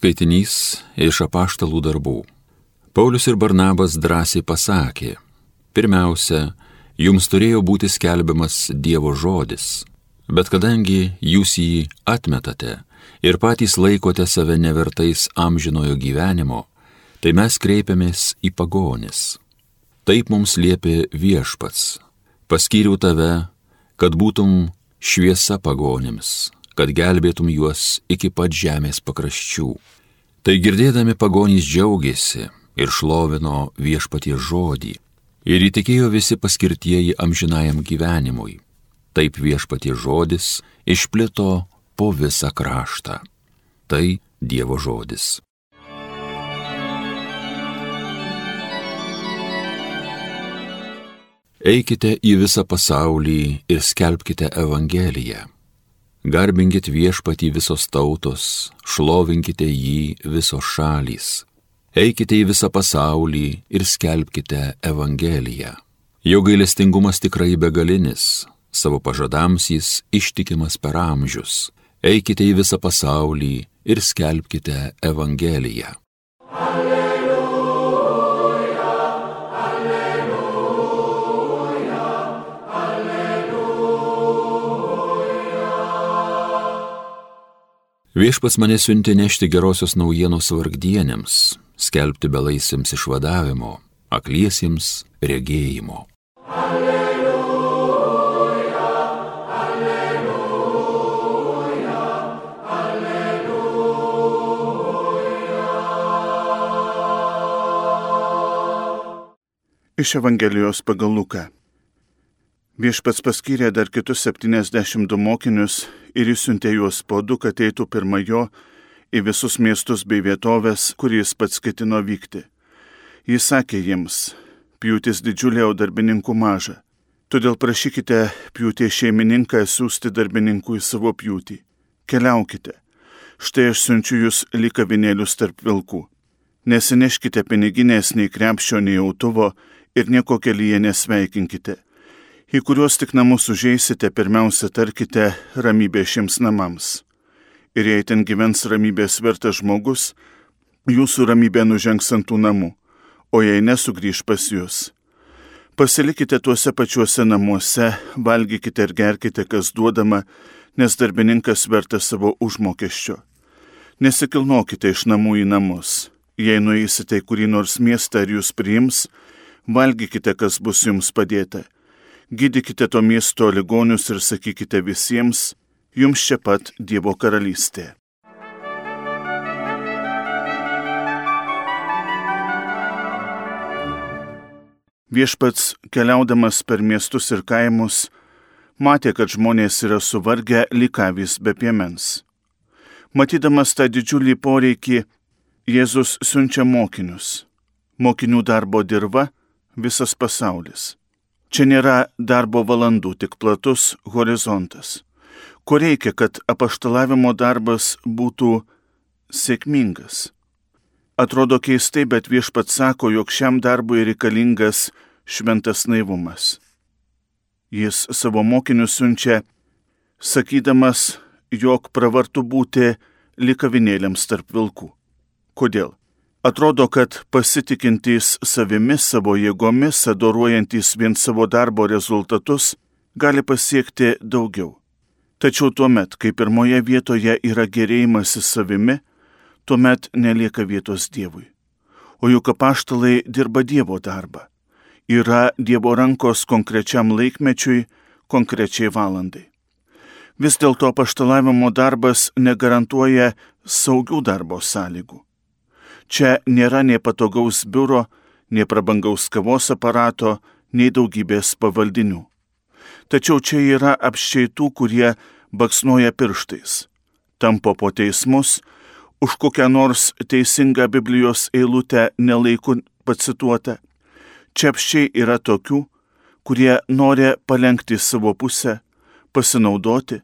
Skaitinys iš apaštalų darbų. Paulius ir Barnabas drąsiai pasakė, pirmiausia, jums turėjo būti skelbiamas Dievo žodis, bet kadangi jūs jį atmetate ir patys laikote save nevertais amžinojo gyvenimo, tai mes kreipiamės į pagonis. Taip mums liepė viešpats, paskyriau tave, kad būtum šviesa pagonims kad gelbėtum juos iki pat žemės pakraščių. Tai girdėdami pagonys džiaugiasi ir šlovino viešpatie žodį ir įtikėjo visi paskirtieji amžinajam gyvenimui. Taip viešpatie žodis išplito po visą kraštą. Tai Dievo žodis. Eikite į visą pasaulį ir skelbkite Evangeliją. Garbinkit viešpatį visos tautos, šlovinkite jį visos šalys. Eikite į visą pasaulį ir skelbkite Evangeliją. Jo gailestingumas tikrai begalinis, savo pažadams jis ištikimas per amžius. Eikite į visą pasaulį ir skelbkite Evangeliją. Alleluja. Viešpas mane siunti nešti gerosios naujienos vargdienėms, skelbti belaisiems išvadavimo, akliesiems regėjimo. Alleluja, alleluja, alleluja. Iš Evangelijos pagal Luką. Viešpats paskyrė dar kitus 72 mokinius ir išsiuntė juos po du, kad eitų pirmą jo į visus miestus bei vietovės, kur jis pats ketino vykti. Jis sakė jiems, pjūtis didžiulė, o darbininkų maža. Todėl prašykite pjūtį šeimininką siūsti darbininkų į savo pjūtį. Keliaukite. Štai aš siunčiu jūs likavinėlius tarp vilkų. Nesineškite piniginės nei krepšio, nei autuvo ir nieko kelyje nesveikinkite į kuriuos tik namus užeisite, pirmiausia tarkite ramybė šiems namams. Ir jei ten gyvens ramybės vertas žmogus, jūsų ramybė nužengs ant tų namų, o jei nesugrįž pas jūs. Pasilikite tuose pačiuose namuose, valgykite ir gerkite, kas duodama, nes darbininkas vertas savo užmokesčio. Nesikilnokite iš namų į namus. Jei nueisite į kurį nors miestą ir jūs priims, valgykite, kas bus jums padėta gydykite to miesto ligonius ir sakykite visiems, jums čia pat Dievo karalystė. Viešpats, keliaudamas per miestus ir kaimus, matė, kad žmonės yra suvargę likavys be piemens. Matydamas tą didžiulį poreikį, Jėzus siunčia mokinius. Mokinių darbo dirba visas pasaulis. Čia nėra darbo valandų, tik platus horizontas. Ko reikia, kad apaštalavimo darbas būtų sėkmingas? Atrodo keistai, bet viešpats sako, jog šiam darbui reikalingas šventas naivumas. Jis savo mokinius siunčia, sakydamas, jog pravartu būti likavinėliams tarp vilkų. Kodėl? Atrodo, kad pasitikintys savimi savo jėgomis, adoruojantys vien savo darbo rezultatus, gali pasiekti daugiau. Tačiau tuo met, kai pirmoje vietoje yra gerėjimasis savimi, tuomet nelieka vietos Dievui. O juk apaštalai dirba Dievo darbą. Yra Dievo rankos konkrečiam laikmečiui, konkrečiai valandai. Vis dėlto apaštalavimo darbas negarantuoja saugių darbo sąlygų Čia nėra nei patogaus biuro, nei prabangaus kavos aparato, nei daugybės pavaldinių. Tačiau čia yra apščiai tų, kurie baksnuoja pirštais, tampo po teismus, už kokią nors teisingą Biblijos eilutę nelaiku pacituotą. Čia apščiai yra tokių, kurie nori palengti savo pusę, pasinaudoti,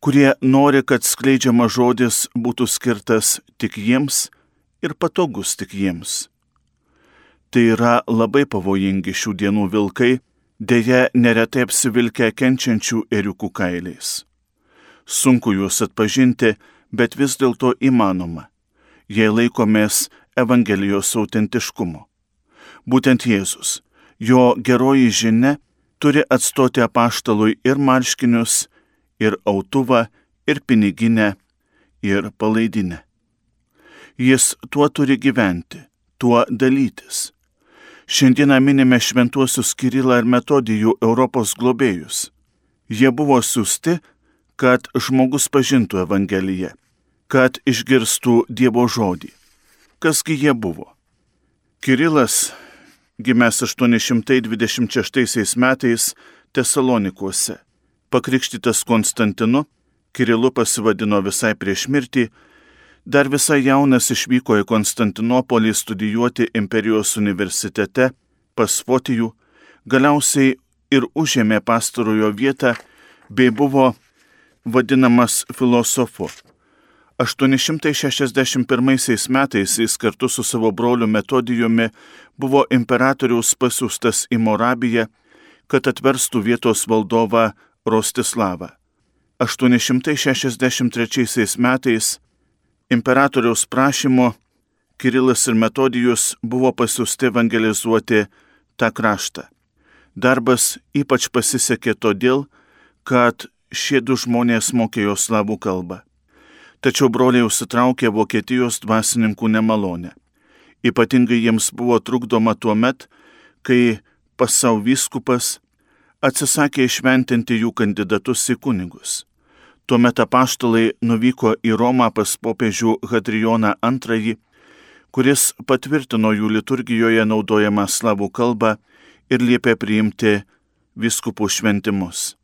kurie nori, kad skleidžiamas žodis būtų skirtas tik jiems ir patogus tik jiems. Tai yra labai pavojingi šių dienų vilkai, dėja neretai apsivilkę kenčiančių eriukų kailiais. Sunku juos atpažinti, bet vis dėlto įmanoma. jei laikomės Evangelijos autentiškumo. Būtent Jėzus, jo geroji žinia, turi atstoti apaštalui ir marškinius, ir autuvą, ir piniginę, ir palaidinę. Jis tuo turi gyventi, tuo dalytis. Šiandieną minime šventuosius Kirilą ir Metodijų Europos globėjus. Jie buvo siūsti, kad žmogus pažintų Evangeliją, kad išgirstų Dievo žodį. Kasgi jie buvo? Kirilas, gimęs 826 metais Tesalonikuose, pakrikštytas Konstantinu, Kirilu pasivadino visai prieš mirtį, Dar visai jaunas išvyko į Konstantinopolį studijuoti imperijos universitete pas Fotijų, galiausiai ir užėmė pastarojo vietą bei buvo vadinamas filosofu. 861 metais jis kartu su savo broliu Metodijumi buvo imperatoriaus pasiūstas į Morabiją, kad atverstų vietos valdovą Rostislavą. 863 metais imperatoriaus prašymu Kirilas ir Metodijus buvo pasiūsti evangelizuoti tą kraštą. Darbas ypač pasisekė todėl, kad šie du žmonės mokėjo slavų kalbą. Tačiau broliai užsitraukė Vokietijos dvasininkų nemalonę. Ypatingai jiems buvo trukdoma tuo met, kai pasau vyskupas atsisakė išventinti jų kandidatus į kunigus. Tuomet apaštalai nuvyko į Romą pas popiežių Hadrijoną II, kuris patvirtino jų liturgijoje naudojamą slavų kalbą ir liepė priimti viskupų šventimus.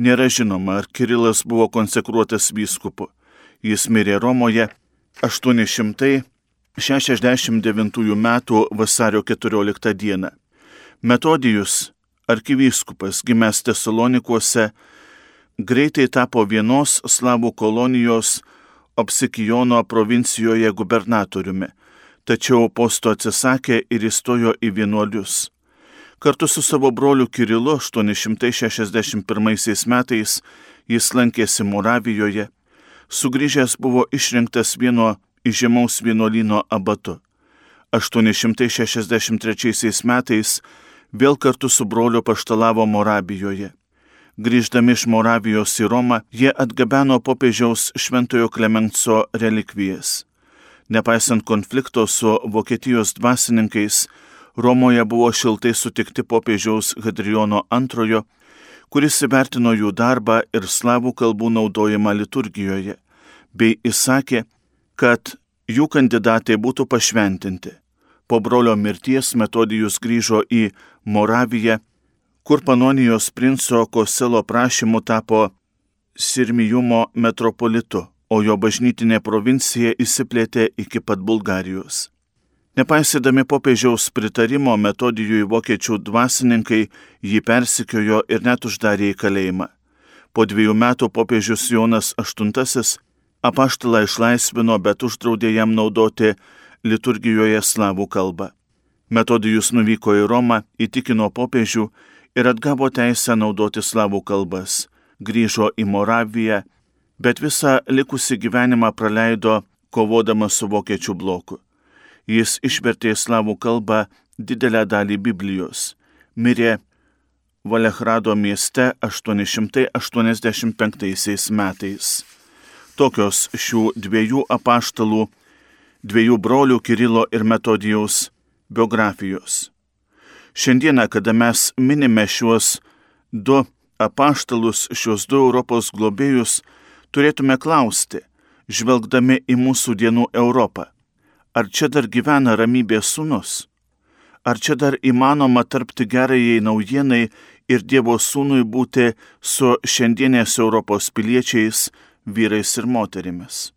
Nėra žinoma, ar Kirilas buvo konsekruotas vyskupu. Jis mirė Romoje 869 m. vasario 14 d. Metodijus, arkivyskupas, gimęs Tesalonikuose, greitai tapo vienos slavų kolonijos Opsikijono provincijoje gubernatoriumi, tačiau posto atsisakė ir įstojo į vienuolius. Kartu su savo broliu Kirilu 861 metais jis lankėsi Moravijoje, sugrįžęs buvo išrinktas vieno įžymaus vienuolino abatu. 863 metais vėl kartu su broliu paštalavo Morabijoje. Grįždami iš Moravijos į Romą, jie atgabeno popiežiaus Šventojo Klemenco relikvijas. Nepaisant konflikto su Vokietijos dvasininkais, Romoje buvo šiltai sutikti popiežiaus Hadrijono II, kuris įvertino jų darbą ir slavų kalbų naudojimą liturgijoje, bei įsakė, kad jų kandidatai būtų pašventinti. Po brolio mirties Metodijus grįžo į Moraviją kur Panonijos princo Koselo prašymu tapo Sirmijumo metropolitu, o jo bažnytinė provincija įsiplėtė iki pat Bulgarijos. Nepaisydami popiežiaus pritarimo metodijui vokiečių dvasininkai jį persikiojo ir net uždarė į kalėjimą. Po dviejų metų popiežius Jonas VIII apaštalą išlaisvino, bet uždraudė jam naudoti liturgijoje slavų kalbą. Metodijus nuvyko į Romą, įtikino popiežių ir atgavo teisę naudoti slavų kalbas, grįžo į Moraviją, bet visą likusį gyvenimą praleido kovodamas su vokiečių bloku. Jis išvertė slavų kalbą didelę dalį Biblijos. Mirė Valehrado mieste 885 metais. Tokios šių dviejų apaštalų, dviejų brolių Kirilo ir Metodijaus biografijos. Šiandieną, kada mes minime šiuos du apaštalus, šiuos du Europos globėjus, turėtume klausti, žvelgdami į mūsų dienų Europą, ar čia dar gyvena ramybės sūnus? Ar čia dar įmanoma tarpti gerajai naujienai ir Dievo sūnui būti su šiandienės Europos piliečiais, vyrais ir moterimis?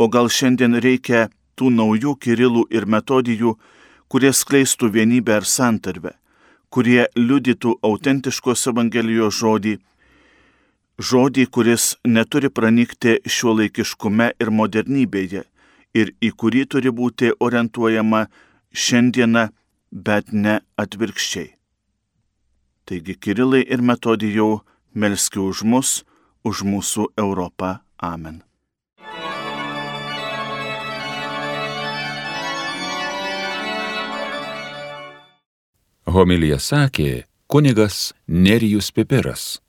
O gal šiandien reikia tų naujų kirilų ir metodijų, kurie skleistų vienybę ir santarvę, kurie liudytų autentiškos Evangelijos žodį, žodį, kuris neturi pranikti šiuo laikiškume ir modernybėje ir į kurį turi būti orientuojama šiandiena, bet ne atvirkščiai. Taigi Kirilai ir Metodijau melski už mus, už mūsų Europą. Amen. Homilija sakė kunigas Nerijus Pipiras.